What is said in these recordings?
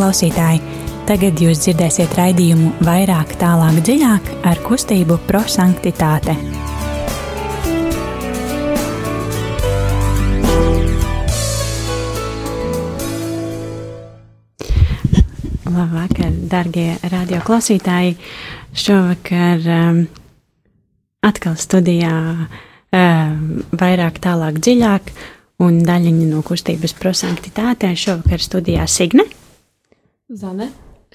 Klausītāji, tagad jūs dzirdēsiet raidījumu vairāk, tālāk, dziļāk ar kustību prosanktitāte. Labvakar, darbie radioklausītāji! Šovakar um, atkal studijā um, vairāk, tālāk, dziļāk, un daļiņa no kustības prosanktitātē. Šovakar studijā Signe, Zane,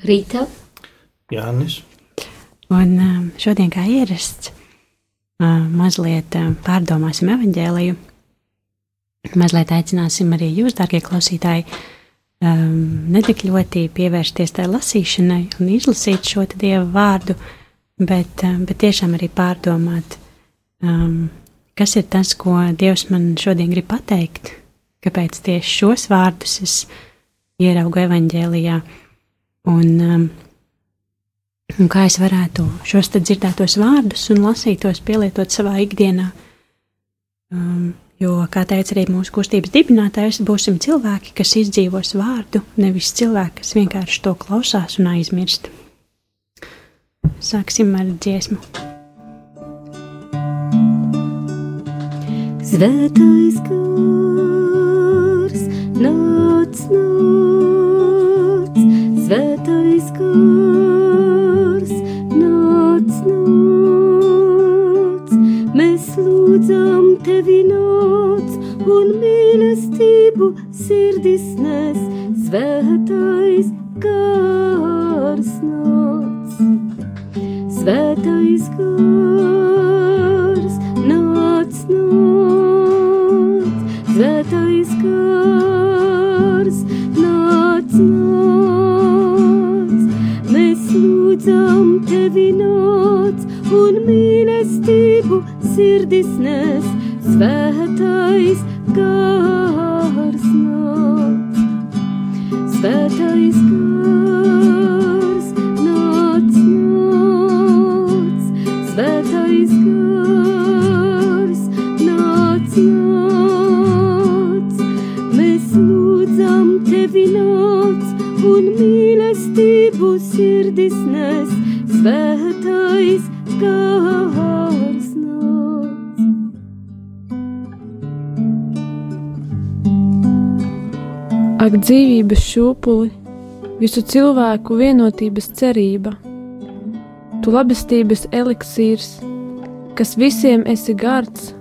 Rīta, Jānis. un um, šodien, kā ierasts, um, mazliet um, pārdomāsim evaņģēliju. Mazliet aicināsim arī jūs, darbie klausītāji, um, ne tik ļoti pievērsties tai lasīšanai un izlasīt šo te dievu vārdu, bet, bet tiešām arī pārdomāt, kas ir tas, ko Dievs man šodien grib pateikt, kāpēc tieši šos vārdus es ieraugu evaņģēlijā, un, um, un kā es varētu šos dzirdētos vārdus un lasītos pielietot savā ikdienā. Um, Jo, kā teica arī mūsu kustības dibinātājs, būsim cilvēki, kas izdzīvos vārdu, nevis cilvēki, kas vienkārši to klausās un aizmirst. Sāksim ar dziesmu. Svētais gars, nāc, nāc, svētais gars, nāc, nāc, mēs lūdzam tevi nāc un mīlestību sirdis nes, svētais gars nāc, svētais gars, nāc, nāc, svētais gars, šūpuli, visu cilvēku vienotības cerība, tu labestības eliksīrs, kas visiem esi gards,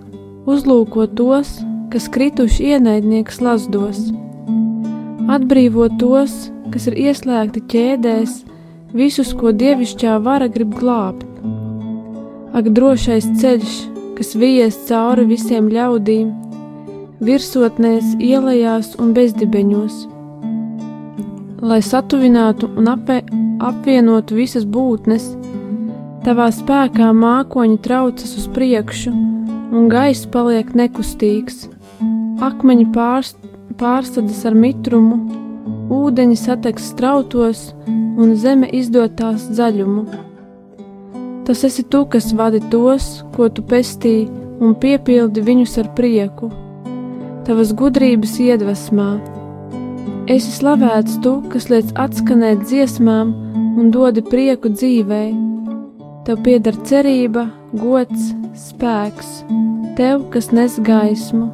uzlūko tos, kas krituši ienaidnieks lazdos, atbrīvo tos, kas ir ieslēgti ķēdēs, visus, ko dievišķā vara grib glābt. Ak, drošais ceļš, kas vies cauri visiem ļaudīm, virsotnēs, ielās un bezdibeņos, lai satuvinātu un apve, apvienotu visas būtnes, tavā spēkā mākoņi traucas uz priekšu, un gaiss paliek nekustīgs, akmeņi pārst, pārstadas ar mitrumu, ūdeņi sateks strautos un zeme izdod tās zaļumu. Tas esi tu, kas vadi tos, ko tu pestīji, un piepildi viņus ar prieku tavas gudrības iedvesmā. Esi slavēts tu, kas liec atskanēt dziesmām un dodi prieku dzīvei. Tev pieder cerība, gods, spēks, tev, kas nes gaismu.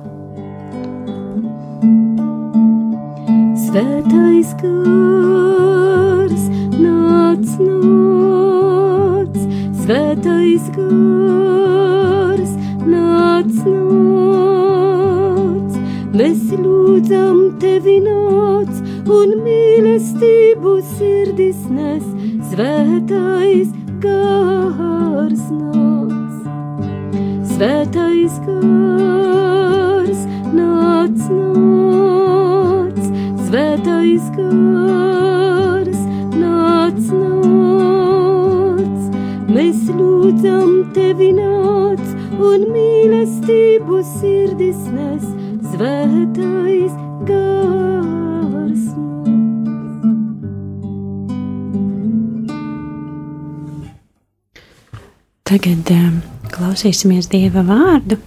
Svētais gars, nāc, nāc, svētais gars, nāc, nāc, mēs lūdzam tevi nāc un mīlestību sirdis nes, svētais gars nāc, svētais gars, nāc, nāc, svētais gars, nāc, nāc, mēs lūdzam tevi nāc un mīlestību sirdis nes, svētais gars nāc. Tagad um, klausīsimies Dieva vārdu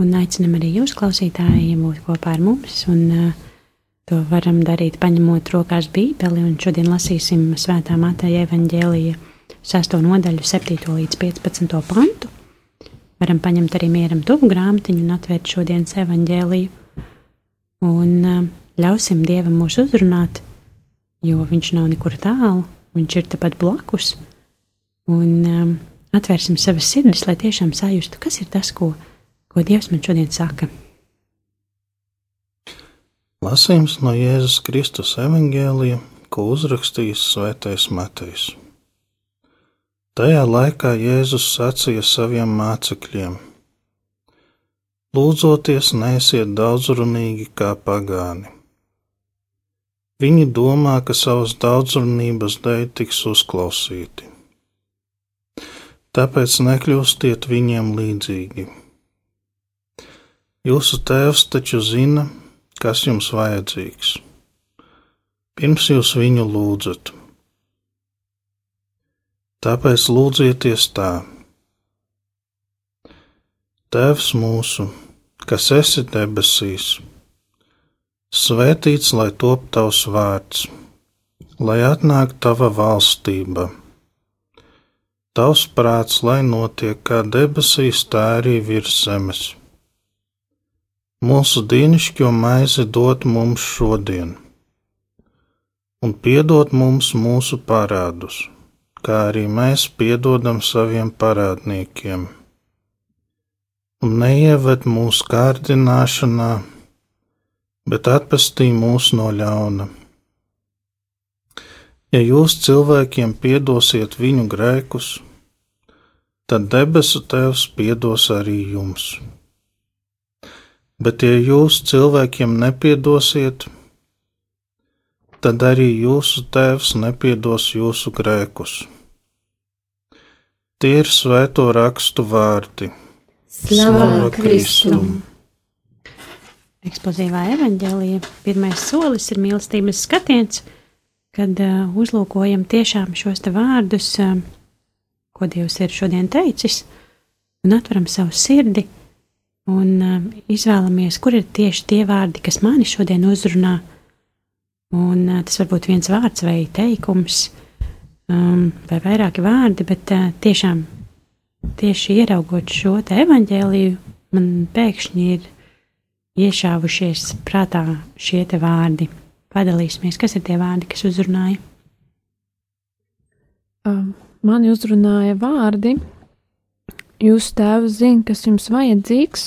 un aicinam arī jūs, klausītāji, būt kopā ar mums. Un, uh, To varam darīt, paņemot rokās Bībeli, un šodien lasīsim Svētā Mateja evaņģēlija 6. nodaļu, 7. līdz 15. pantu. Varam paņemt arī mieram tuvu grāmatiņu un atvērt šodienas evaņģēliju. Un uh, ļausim Dievam mūs uzrunāt, jo Viņš nav nekur tālu, Viņš ir tepat blakus. Un um, atvērsim savas sirdis, lai tiešām sajustu, kas ir tas, ko, ko Dievs man šodien saka. Lasījums no Jēzus Kristus evaņģēlija, ko uzrakstījis Svētais Matejs. Tajā laikā Jēzus sacīja saviem mācekļiem: Lūdzoties, neesiet daudzrunīgi kā pagāni. Viņi domā, ka savas daudzrunības dēļ tiks uzklausīti. Tāpēc nekļūstiet viņiem līdzīgi. Jūsu tēvs taču zina, kas jums vajadzīgs. Pirms jūs viņu lūdzat. Tāpēc lūdzieties tā. Tēvs mūsu, kas esi debesīs, svētīts lai top tavs vārds, lai atnāk tava valstība. Tavs prāts, lai notiek kā debesīs, tā arī virs zemes Mūsu dienascho maizi dod mums šodien, un piedod mums mūsu parādus, kā arī mēs piedodam saviem parādniekiem. Un neieved mūsu kārdināšanā, bet atpestī mūs no ļauna. Ja jūs cilvēkiem piedosiet viņu grēkus, tad debesu Tēvs piedos arī jums Bet, ja jūs cilvēkiem nepiedosiet, tad arī jūsu tēvs nepiedos jūsu grēkus. Tie ir svēto rakstu vārdi. Slavu Kristum! Eksplozīvā evanģēlija pirmais solis ir mīlestības skatiens, kad uh, uzlūkojam tiešām šos te vārdus, uh, ko Dievs ir šodien teicis, un atveram savu sirdi un um, izvēlamies, kur ir tieši tie vārdi, kas mani šodien uzrunā. Un, uh, tas var būt viens vārds vai teikums, um, vai vairāki vārdi, bet uh, tiešām tieši ieraugot šo te evaņģēliju, man pēkšņi ir iešāvušies prātā šie te vārdi. Padalīsimies, kas ir tie vārdi, kas uzrunāja? Um, mani uzrunāja vārdi, Jūsu tēvs zina, kas jums vajadzīgs,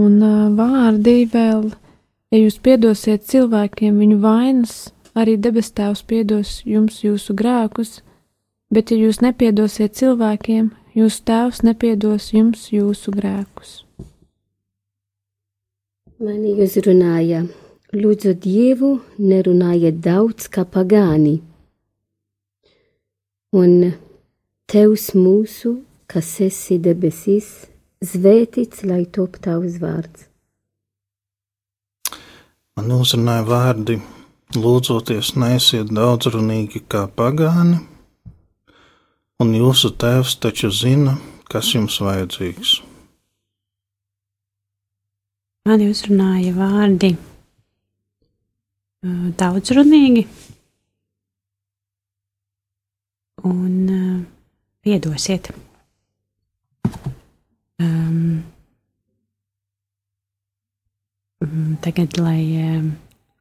un uh, vārdi vēl, ja jūs piedosiet cilvēkiem viņu vainas, arī debes tēvs piedos jums jūsu grēkus, bet ja jūs nepiedosiet cilvēkiem, jūsu tēvs nepiedos jums jūsu grēkus. Mani uzrunāja, lūdzu Dievu, nerunājiet daudz kā pagāni. Un Tevs mūsu, kas esi debesīs, svētīts, lai top tavs vārds. Man uzrunāja vārdi, lūdzoties, neesiet daudzrunīgi kā pagāni, un jūsu tēvs taču zina, kas jums vajadzīgs. Mani uzrunāja vārdi daudzrunīgi, un piedosiet. Um, tagad, lai,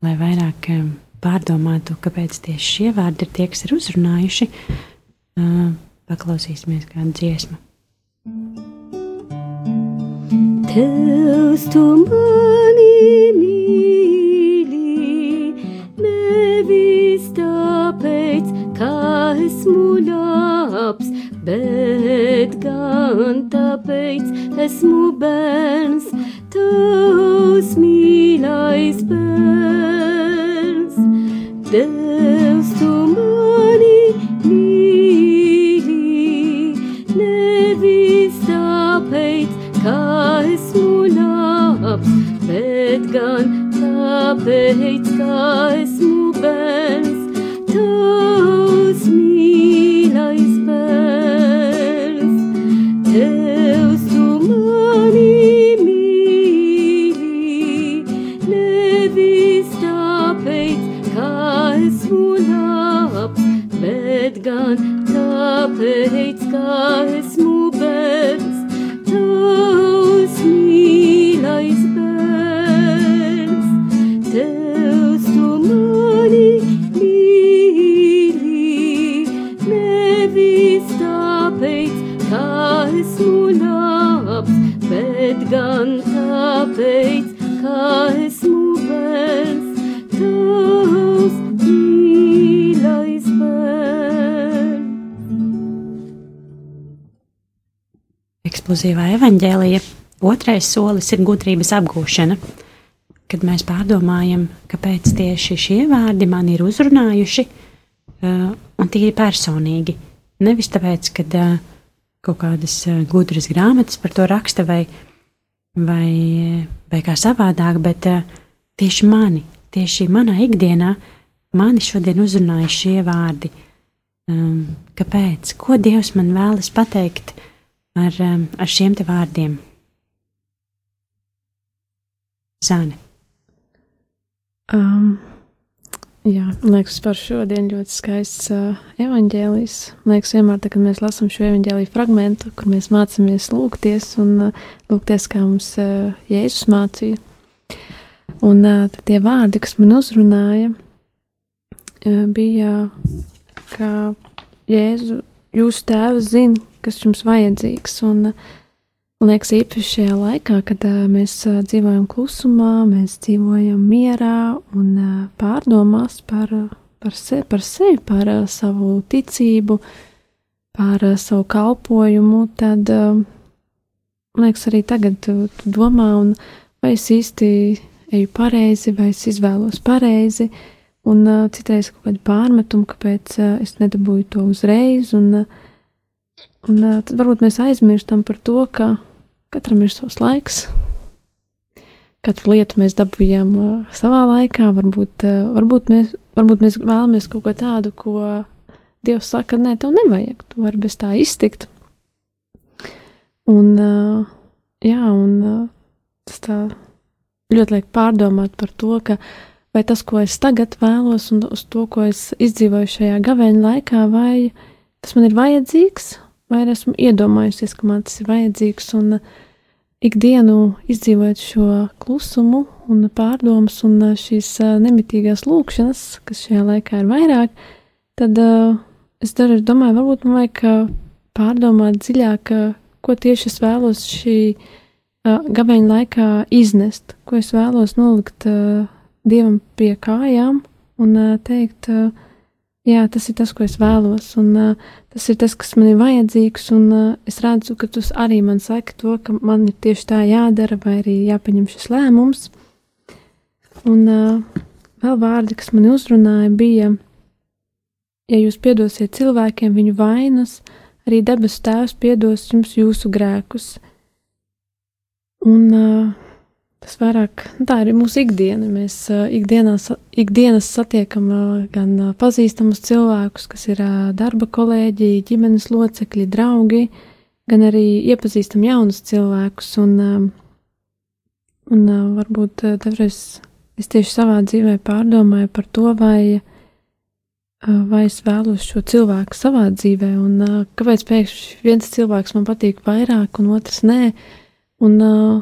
lai vairāk pārdomātu, kāpēc tieši šie vārdi ir tie, kas ir uzrunājuši, uh, paklausīsimies kādu dziesmu. Tevs tu mani mīli, nevis tāpēc, ka esmu labs, bet gan tāpēc esmu bērns, tavs mīlais bērns. Devs tu mani mīli, nevis tāpēc, ka esmu labs, bet gan tāpēc, ka esmu bērns. Tavs mīlais Tevs tu 手使え eksplozīvā evaņģēlija otrais solis ir gudrības apgūšana. Kad mēs pārdomājam, kāpēc tieši šie vārdi man ir uzrunājuši, uh, un tīri personīgi. Nevis tāpēc, ka uh, kaut kādas uh, gudras grāmatas par to raksta vai, vai, vai kā savādāk, bet uh, tieši mani, tieši manā ikdienā, mani šodien uzrunāja šie vārdi. Kāpēc? Ko Dievs man vēlas pateikt ar, um, ar šiem te vārdiem? Zāne. Um, jā, liekas, par šodien ļoti skaists uh, evaņģēlijs. Man liekas, vienmēr, tā, kad mēs lasām šo evaņģēliju fragmentu, kur mēs mācāmies lūgties un uh, lūgties, kā mums uh, Jēzus mācīja. Un uh, tie vārdi, kas man uzrunāja, uh, bija, ka Jēzu, jūsu tēvs zina, kas jums vajadzīgs. Un, Man liekas, īpaši šajā laikā, kad uh, mēs uh, dzīvojam klusumā, mēs dzīvojam mierā un pārdomās par, par, se, par sevi, par savu ticību, par savu kalpošanu, tad man liekas, arī tagad tu, tu domā, un vai es īsti eju pareizi, vai es izvēlos pareizi, un uh, citreiz kaut kādi pārmetumi, kāpēc uh, es nedabūju to uzreiz, un, uh, un uh, tad varbūt mēs aizmirstam par to, ka Katram ir savs laiks. Katru lietu mēs dabūjām uh, savā laikā. Varbūt, uh, varbūt, mēs, varbūt mēs vēlamies kaut ko tādu, ko Dievs saka, nē, tev nevajag. Tu vari bez tā iztikt. Un, uh, jā, un uh, tas tā ļoti liek pārdomāt par to, ka vai tas, ko es tagad vēlos, un uz to, ko es izdzīvoju šajā gavēņa laikā, vai tas man ir vajadzīgs, vai esmu iedomājusies, ka man tas ir vajadzīgs, un uh, ikdienu izdzīvot šo klusumu un pārdomas un uh, šīs uh, nemitīgās lūkšanas, kas šajā laikā ir vairāk, tad es dažreiz domāju, varbūt man vajag pārdomāt dziļāk, ko tieši es vēlos šī gabeņa laikā iznest, ko es vēlos nolikt Dievam pie kājām un teikt, uh, jā, tas ir tas, ko es vēlos, un uh, tas ir tas, kas man ir vajadzīgs, un uh, es redzu, ka tu arī man saki to, ka man ir tieši tā jādara, vai arī jāpieņem šis lēmums. Un uh, vēl vārdi, kas man uzrunāja, bija, ja jūs piedosiet cilvēkiem viņu vainas, arī debesu tēvs piedos jums jūsu grēkus. Un uh, tas vairāk, nu, tā ir mūsu ikdiena. Mēs uh, ikdienās, ikdienas satiekam uh, gan uh, pazīstamus cilvēkus, kas ir uh, darba kolēģi, ģimenes locekļi, draugi, gan arī iepazīstam jaunus cilvēkus. Un, uh, un uh, varbūt uh, dažreiz es tieši savā dzīvē pārdomāju par to, vai, uh, vai es vēlos šo cilvēku savā dzīvē, un uh, kāpēc pēkšņi viens cilvēks man patīk vairāk, un otrs nē. Un, uh,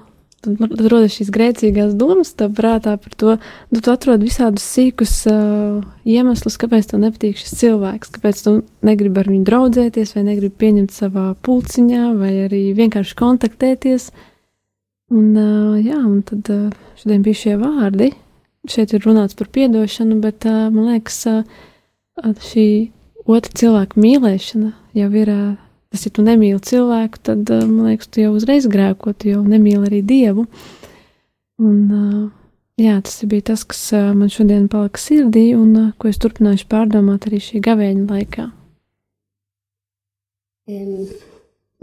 tad, tad rodas šīs grēcīgās domas tā prātā par to, nu, tu atrod visādus sīkus uh, iemeslus, kāpēc tev nepatīk šis cilvēks, kāpēc tu negribi ar viņu draudzēties, vai negribi pieņemt savā pulciņā, vai arī vienkārši kontaktēties. Un, uh, jā, un tad uh, šodien bija šie vārdi. Šeit ir runāts par piedošanu, bet uh, man liekas, uh, šī otra cilvēka mīlēšana jau ir uh, ja tu nemīli cilvēku, tad, eh, man liekas, tu jau uzreiz grēko, tu jau nemīli arī Dievu. Un, eh, jā, tas bija tas, kas eh, man šodien palika sirdī un ko es turpināšu pārdomāt arī šī gavēņa laikā.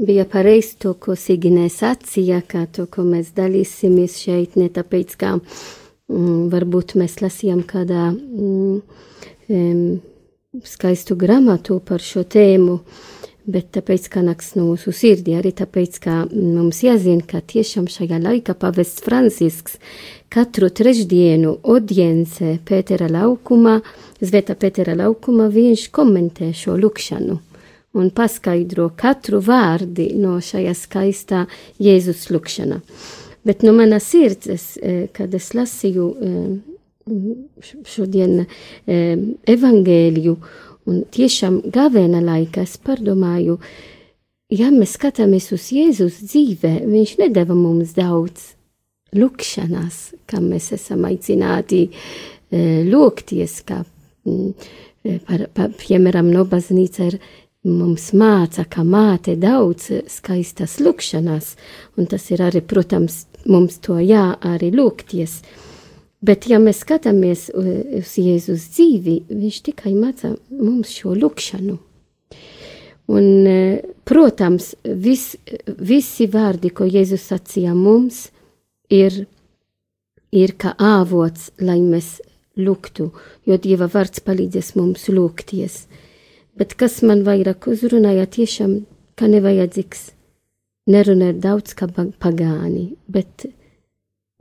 Bija pareizi to, ko Siginē sacīja, ka to, ko mēs dalīsimies šeit, ne tāpēc, ka mm, varbūt mēs lasījām kādā mm, skaistu grāmatu par šo tēmu, uh, bet tāpēc, ka nāks mūsu sirdī, arī tāpēc, ka mums jāzina, ka tiešām šajā laikā pavests Francisks katru trešdienu audience Pētera laukumā, Zveta Pētera laukumā, viņš komentē šo lukšanu un paskaidro katru vārdi no šajā skaistā Jēzus lukšana. Bet no manas sirds, eh, kad es lasīju eh, šodien eh, evangēliju, Un tiešām gavēna laikā es pārdomāju, ja mēs skatāmies uz Jēzus dzīvē, viņš nedeva mums daudz lūkšanās, kam mēs esam aicināti e, lūgties, kā mm, e, par, par, piemēram, no baznīca ir mums māca, ka māte daudz skaistas lūkšanas, un tas ir arī, protams, mums to jā, arī lūgties. Bet, ja mēs skatāmies uz Jēzus dzīvi, viņš tikai māca mums šo lūkšanu. Un, protams, vis, visi vārdi, ko Jēzus sacīja mums, ir, ir kā avots, lai mēs lūgtu, jo Dieva vārds palīdzēs mums lūgties bet kas man vairāk uzrunāja, tiešām, ka nevajadzīgs nerunāt daudz kā pagāni, bet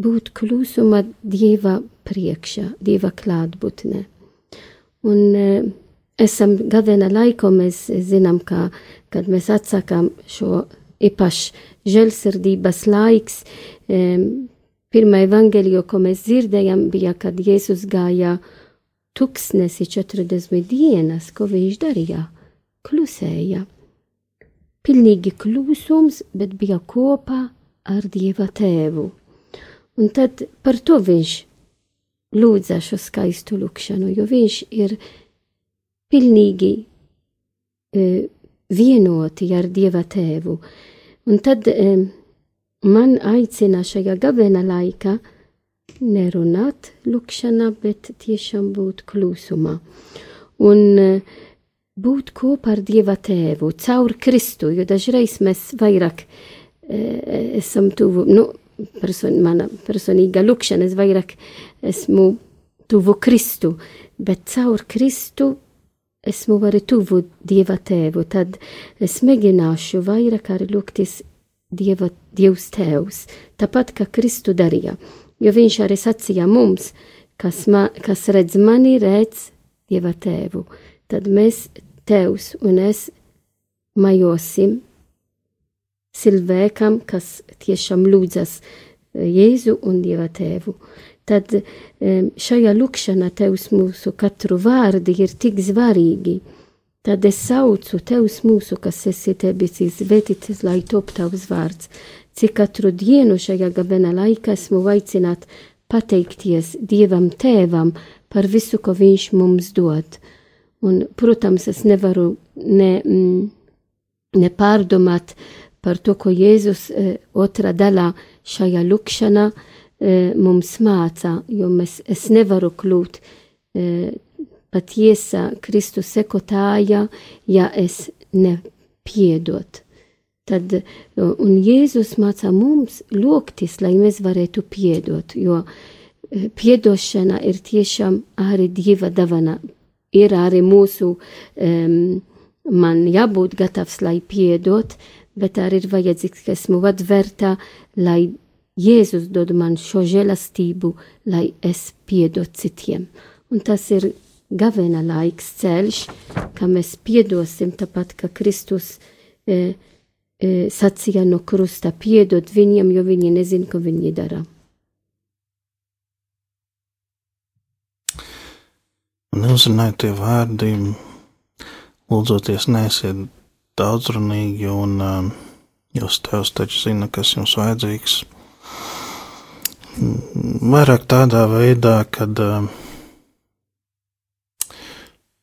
būt klusumā Dieva priekšā, Dieva klātbūtnē. Un e, esam gavena laiko, mēs zinām, ka, kad mēs atsakām šo īpaši žēlsirdības laiks, e, pirmā evangelija, ko mēs dzirdējām, bija, kad Jēzus gāja Tuksnesi 40 dienas, ko viņš darīja, klusēja. Pilnīgi klusums, bet bija kopā ar Dieva tēvu. Un tad par to viņš lūdza šo skaistu lūkšanu, jo viņš ir pilnīgi e, vienoti ar Dieva tēvu. Un tad e, man aicina šajā gavena laikā nerunāt lūkšanā, bet tiešām būt klusumā. Un eh, būt kopā ar Dieva tēvu, caur Kristu, jo dažreiz mēs vairāk e, esam tuvu, nu, person, mana personīga lūkšana, es vairāk esmu tuvu Kristu, bet caur Kristu esmu arī tuvu Dieva tēvu, tad es mēģināšu vairāk arī lūgties Dieva, Dievs tēvs, tāpat kā Kristu darīja jo viņš arī sacīja mums, kas, ma, kas redz mani, redz Dieva tēvu. Tad mēs, tevs un es, majosim cilvēkam, kas tiešām lūdzas eh, Jēzu un Dieva tēvu. Tad šajā lūkšanā tevs mūsu katru vārdi ir tik svarīgi. Tad es saucu tevs mūsu, kas esi debesīs, svētīts, lai top tavs vārds cik katru dienu šajā gabena laikā esmu aicināt pateikties Dievam Tēvam par visu, ko Viņš mums dod. Un, protams, es nevaru ne, mm, nepārdomāt par to, ko Jēzus e, otrā daļā šajā lukšanā e, mums māca, jo mēs, es nevaru kļūt e, patiesa Kristus sekotāja, ja es nepiedot. Tad, un Jēzus mācā mums lūgtis, lai mēs varētu piedot, jo e, piedošana ir tiešām arī Dieva dāvana. Ir arī mūsu, um, man jābūt gatavs, lai piedot, bet arī ir vajadzīgs, ka esmu atvērta, lai Jēzus dod man šo žēlastību, lai es piedot citiem. Un tas ir gavena laiks ceļš, ka mēs piedosim tāpat, ka Kristus eh, E, sacīja no krusta piedod viņiem, jo viņi nezina, ko viņi dara. Neuzrunājiet tie vārdi, lūdzoties, neesiet daudzrunīgi, un um, jūs tevs taču zina, kas jums vajadzīgs. Vairāk tādā veidā, kad, um,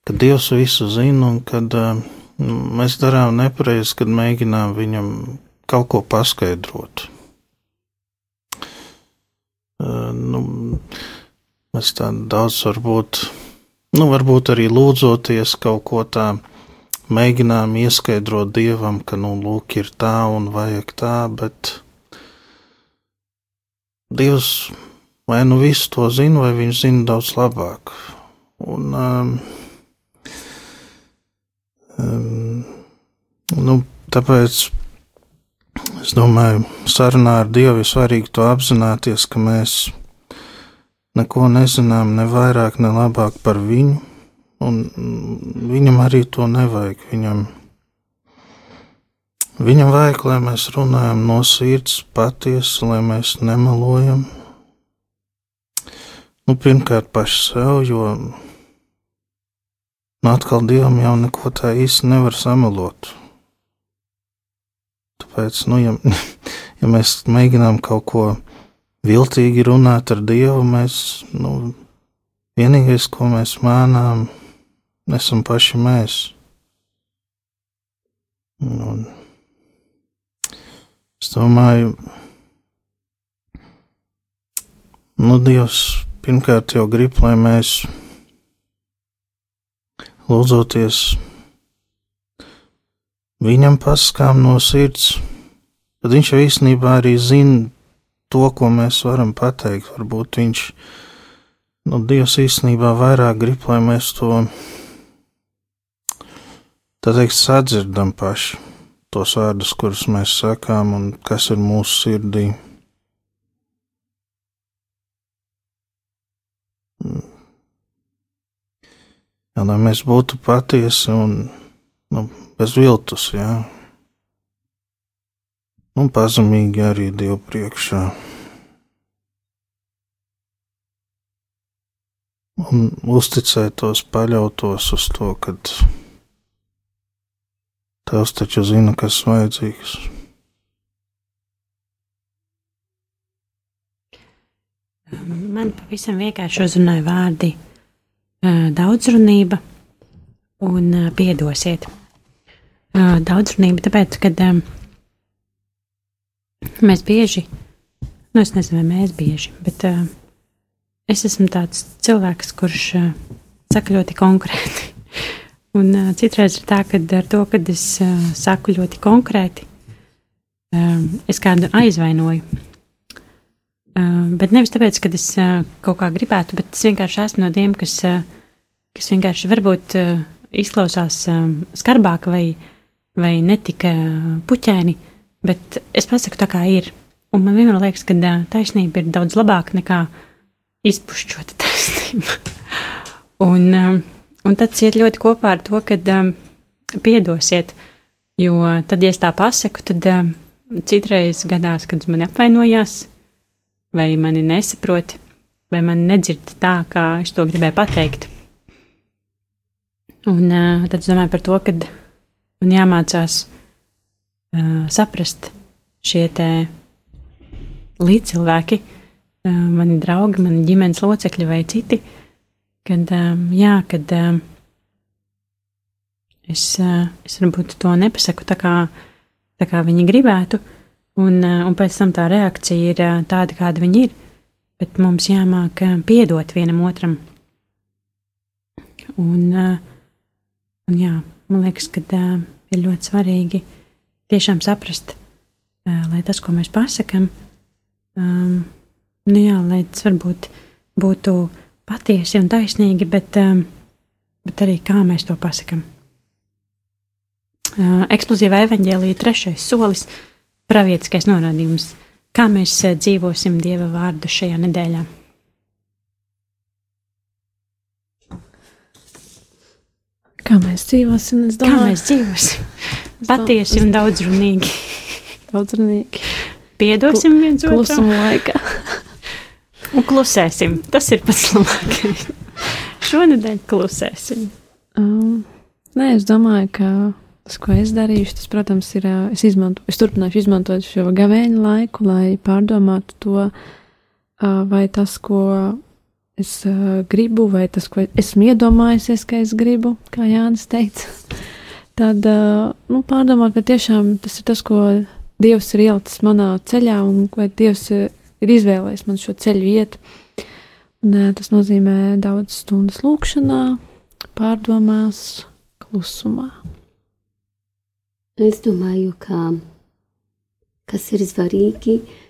kad Dievs visu zina un kad um, Mēs darām nepareizi, kad mēģinām viņam kaut ko paskaidrot. Uh, nu, mēs tā daudz varbūt, nu, varbūt arī lūdzoties kaut ko tā, mēģinām ieskaidrot dievam, ka, nu, lūk, ir tā un vajag tā, bet Dievs vai nu visu to zina, vai viņš zina daudz labāk. Un, um, Um, nu, tāpēc es domāju, sarunā ar Dievu ir svarīgi to apzināties, ka mēs neko nezinām ne vairāk, ne labāk par viņu, un viņam arī to nevajag. Viņam, viņam vajag, lai mēs runājam no sirds patiesi, lai mēs nemelojam. Nu, pirmkārt, paši sev, jo Un atkal dievam jau neko tā īsti nevar samalot. Tāpēc, nu, ja, ja mēs mēģinām kaut ko viltīgi runāt ar Dievu, mēs, nu, vienīgais, ko mēs mānām, esam paši mēs. Un es domāju, nu, Dievs pirmkārt jau grib, lai mēs lūdzoties viņam paskām no sirds, tad viņš jau īstenībā arī zina to, ko mēs varam pateikt. Varbūt viņš, nu, Dievs īstenībā vairāk grib, lai mēs to, tā teikt, sadzirdam paši, tos vārdus, kurus mēs sakām un kas ir mūsu sirdī. Jā, lai mēs būtu patiesi un nu, bez viltus, jā un pazemīgi arī Dievu priekšā. Un uzticētos, paļautos uz to, ka Tevs taču zina, kas vajadzīgs. Man pavisam vienkārši uzrunāja vārdi daudzrunība un piedosiet. Daudzrunība, tāpēc, kad Mēs bieži, nu, es nezinu, vai mēs bieži, bet es esmu tāds cilvēks, kurš saka ļoti konkrēti. Un uh, citreiz ir tā, ka ar to, kad es uh, saku ļoti konkrēti, uh, es kādu aizvainoju. Uh, bet nevis tāpēc, ka es uh, kaut kā gribētu, bet es vienkārši esmu no tiem, kas, uh, kas vienkārši varbūt uh, izklausās uh, skarbāk vai, vai netika puķēni. Uh, Bet es pasaku tā, kā ir. Un man vienmēr liekas, ka taisnība ir daudz labāka nekā izpušķota taisnība. un, un tas iet ļoti kopā ar to, ka piedosiet. Jo tad, ja es tā pasaku, tad citreiz gadās, kad man apvainojās, vai mani nesaprot, vai man nedzird tā, kā es to gribēju pateikt. Un tad es domāju par to, ka man jāmācās uh, saprast šie līdzcilvēki, uh, mani draugi, mani ģimenes locekļi vai citi, kad, um, jā, kad um, es, uh, es varbūt to nepasaku tā kā, tā kā viņi gribētu, un, uh, un pēc tam tā reakcija ir uh, tāda, kāda viņi ir, bet mums jāmāk uh, piedot vienam otram. Un, un jā, man liekas, ka ir ļoti svarīgi tiešām saprast, lai tas, ko mēs pasakām, um, nu jā, lai tas varbūt būtu patiesi un taisnīgi, bet, um, bet arī kā mēs to pasakām. Uh, eksplozīva evaņģēlīja trešais solis, pravietiskais norādījums, kā mēs dzīvosim Dieva vārdu šajā nedēļā. Kā mēs dzīvosim? Kā mēs dzīvosim? Patiesi un daudzrunīgi. daudzrunīgi. Piedosim viens otram. Klusuma laikā. Un klusēsim. Tas ir pats labākais. Šonadēļ klusēsim. Um, nē, es domāju, ka tas, ko es darīšu, tas, protams, ir. Es, izmanto, es turpināšu izmantot šo gavēņa laiku, lai pārdomātu to, vai tas, ko es gribu, vai tas, ko esmu iedomājusies, ka es gribu, kā Jānis teica, tad nu, pārdomāt, ka tiešām tas ir tas, ko Dievs ir ielicis manā ceļā, un vai Dievs ir izvēlējis man šo ceļu iet. Un, uh, tas nozīmē daudz stundas lūkšanā, pārdomās, klusumā. Es domāju, ka kas ir svarīgi, ir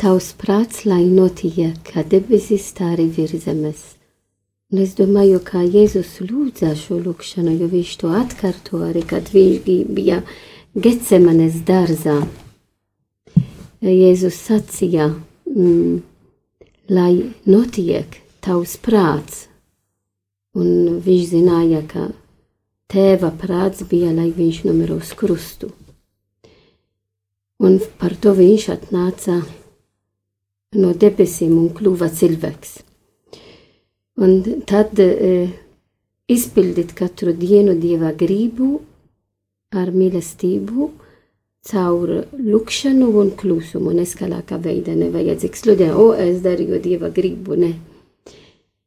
Tavs prāts, lai notiek kā debesis, tā arī virs zemes. Un es domāju, kā Jēzus lūdza šo lūkšanu, jo viņš to atkārto arī, kad viņš bija Getsemanes dārzā. Jēzus sacīja, mm, lai notiek tavs prāts. Un viņš zināja, ka tēva prāts bija, lai viņš nomira uz krustu. Un par to viņš atnāca no debesīm un kļuva cilvēks. Un tad e, izpildīt katru dienu dieva gribu ar mīlestību, caur lūkšanu un klusumu. Neskalākā veidā nevajadzīg sludēt, o, es darīju dieva gribu, ne.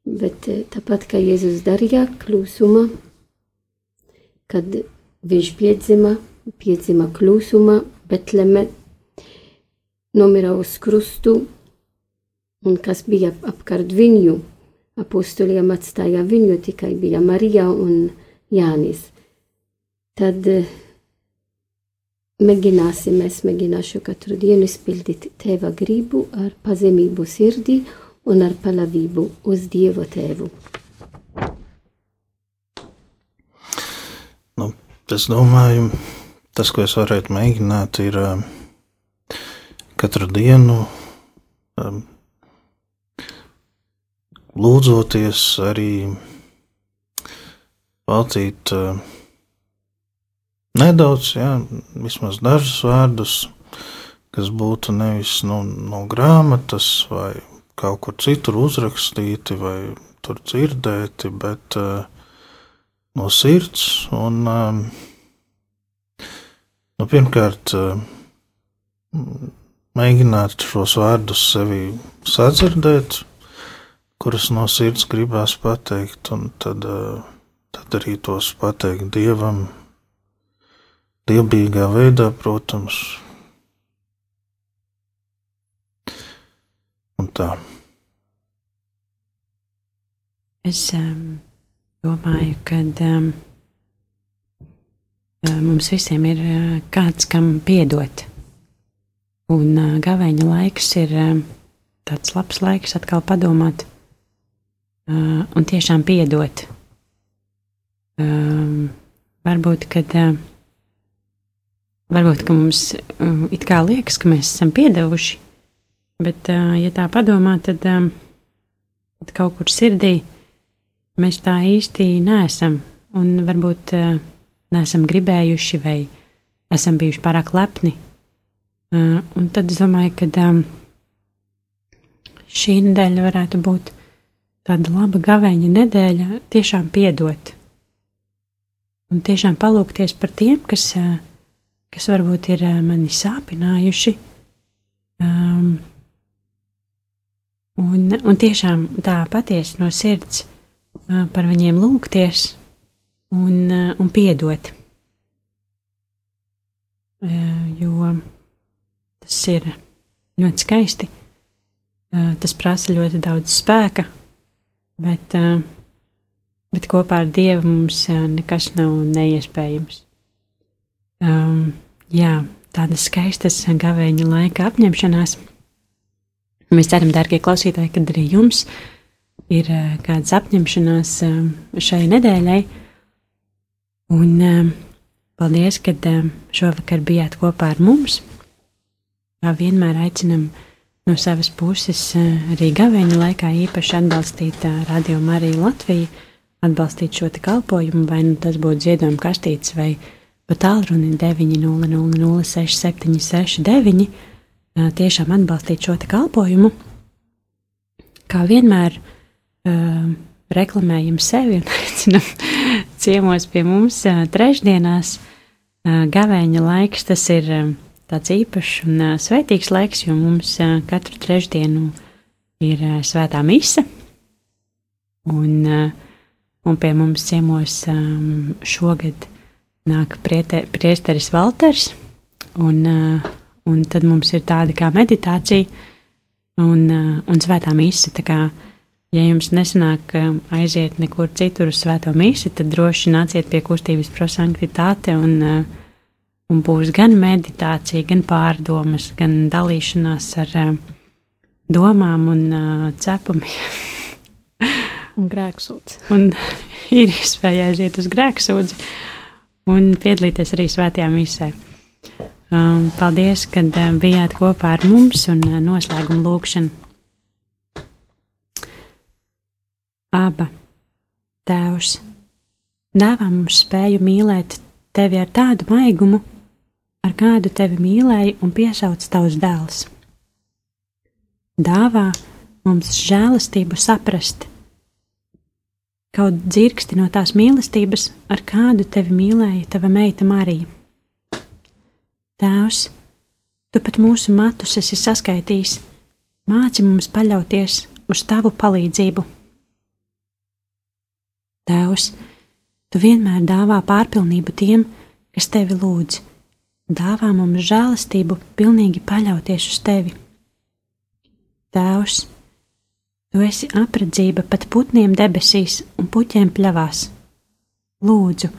Bet tāpat kā Jēzus darīja klusuma, kad viņš piedzima, piedzima klusuma, Betleme, nomira uz krustu, un kas bija apkārt viņu. Apostoliem atstāja viņu tikai bija Marija un Jānis. Tad uh, mēģināsim, es mēģināšu katru dienu izpildīt tēva gribu ar pazemību sirdī un ar palavību uz Dievu tēvu. Nu, es domāju, tas, ko es varētu mēģināt, ir um, katru dienu um, lūdzoties arī veltīt uh, nedaudz, jā, vismaz dažus vārdus, kas būtu nevis no, no grāmatas vai kaut kur citur uzrakstīti vai tur dzirdēti, bet uh, no sirds. Un, uh, nu, pirmkārt, uh, mēģināt šos vārdus sevi sadzirdēt, kurus no sirds gribās pateikt, un tad, uh, tad arī tos pateikt Dievam dievbijīgā veidā, protams. Un tā. Es um, domāju, ka um, mums visiem ir uh, kāds, kam piedot. Un uh, gaveņa laiks ir uh, tāds labs laiks atkal padomāt uh, un tiešām piedot. Um, varbūt, kad uh, varbūt mums uh, it kā liekas, ka mēs esam piedevuši, bet, ja tā padomā, tad, tad kaut kur sirdī mēs tā īsti neesam. Un varbūt neesam gribējuši vai esam bijuši pārāk lepni. Un tad es domāju, ka šī nedēļa varētu būt tāda laba gaveņa nedēļa, tiešām piedot. Un tiešām palūkties par tiem, kas uh, kas varbūt ir eh, mani sāpinājuši. Um, un, un tiešām tā patiesi no sirds uh, par viņiem lūgties un, uh, un piedot. Uh, jo tas ir ļoti skaisti. Uh, tas prasa ļoti daudz spēka, bet, uh, bet kopā ar Dievu mums uh, nekas nav neiespējams. Um, jā, tādas skaistas gavēņa laika apņemšanās. Mēs ceram, darbie klausītāji, kad arī jums ir uh, kādas apņemšanās uh, šai nedēļai. Un uh, paldies, ka šovakar bijāt kopā ar mums. Kā vienmēr aicinam no savas puses arī gavēņa laikā īpaši atbalstīt Radio Mariju Latviju, atbalstīt šo kalpojumu, vai nu tas būtu ziedojuma kastītes vai ne pa tālruni 900-6769, tiešām atbalstīt šo te kalpojumu. Kā vienmēr reklamējam sevi un aicinam ciemos pie mums trešdienās. Gavēņa laiks tas ir tāds īpašs un svētīgs laiks, jo mums katru trešdienu ir svētā mise. Un, un pie mums ciemos šogad nāk priesteris Valters, un, uh, un tad mums ir tāda kā meditācija un, uh, un svētā mīsa. Tā kā, ja jums nesanāk uh, aiziet nekur citur uz svēto mīsi, tad droši nāciet pie kustības prosanktitāte un, un būs gan meditācija, gan pārdomas, gan dalīšanās ar domām un cepumiem. un grēksūdzi. Un ir iespēja aiziet uz grēksūdzi un piedalīties arī svētajā misē. Um, paldies, ka uh, bijāt kopā ar mums un uh, noslēguma lūkšana. Aba, Tēvs, dāvā mums spēju mīlēt tevi ar tādu maigumu, ar kādu tevi mīlēja un piesauc tavs dēls. Dāvā mums žēlastību saprast, kaut dzirksti no tās mīlestības, ar kādu tevi mīlēja tava meita Marija. Tēvs, tu pat mūsu matus esi saskaitījis, māci mums paļauties uz tavu palīdzību. Tēvs, tu vienmēr dāvā pārpilnību tiem, kas tevi lūdz, dāvā mums žēlastību pilnīgi paļauties uz tevi. Tēvs, tu esi apredzība pat putniem debesīs puķiem pļavās. Lūdzu,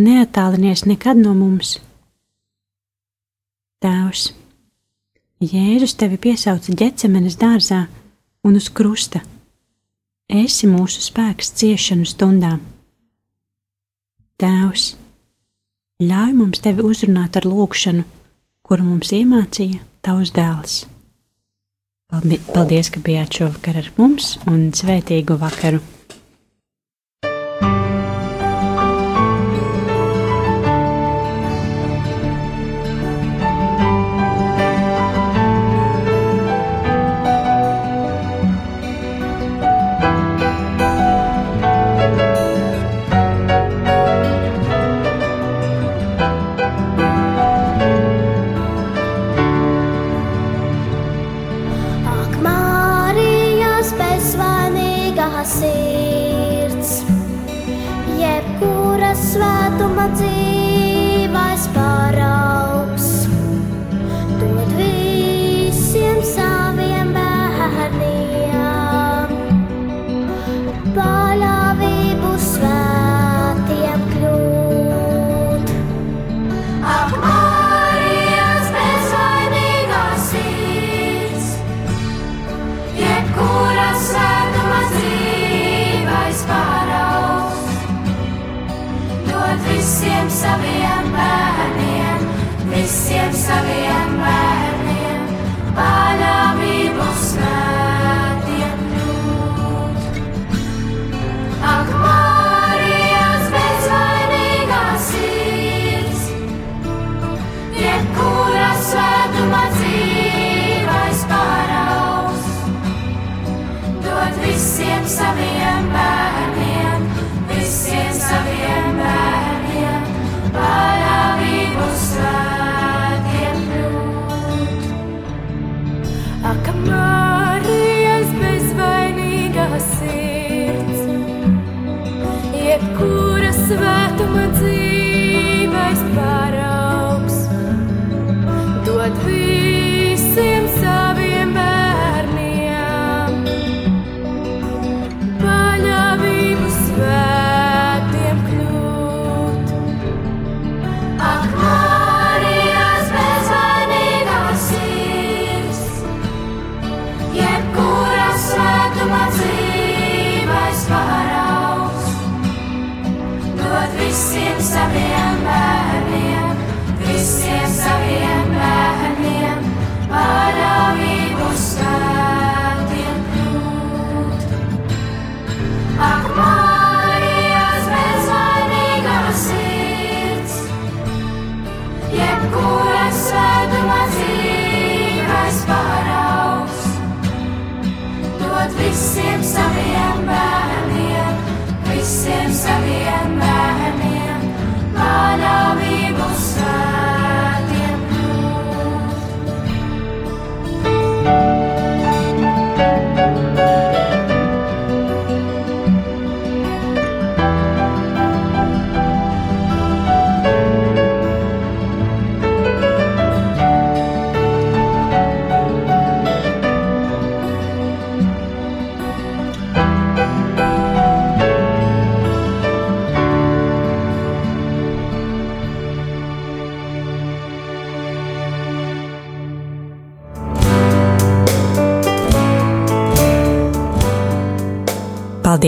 neatālinies nekad no mums! Tēvs, Jēzus tevi piesauca ģecemenes dārzā un uz krusta. Esi mūsu spēks ciešanu stundām. Tēvs, ļauj mums tevi uzrunāt ar lūgšanu, kuru mums iemācīja tavs dēls. Paldies, ka bijāt šovakar ar mums un svētīgu vakaru!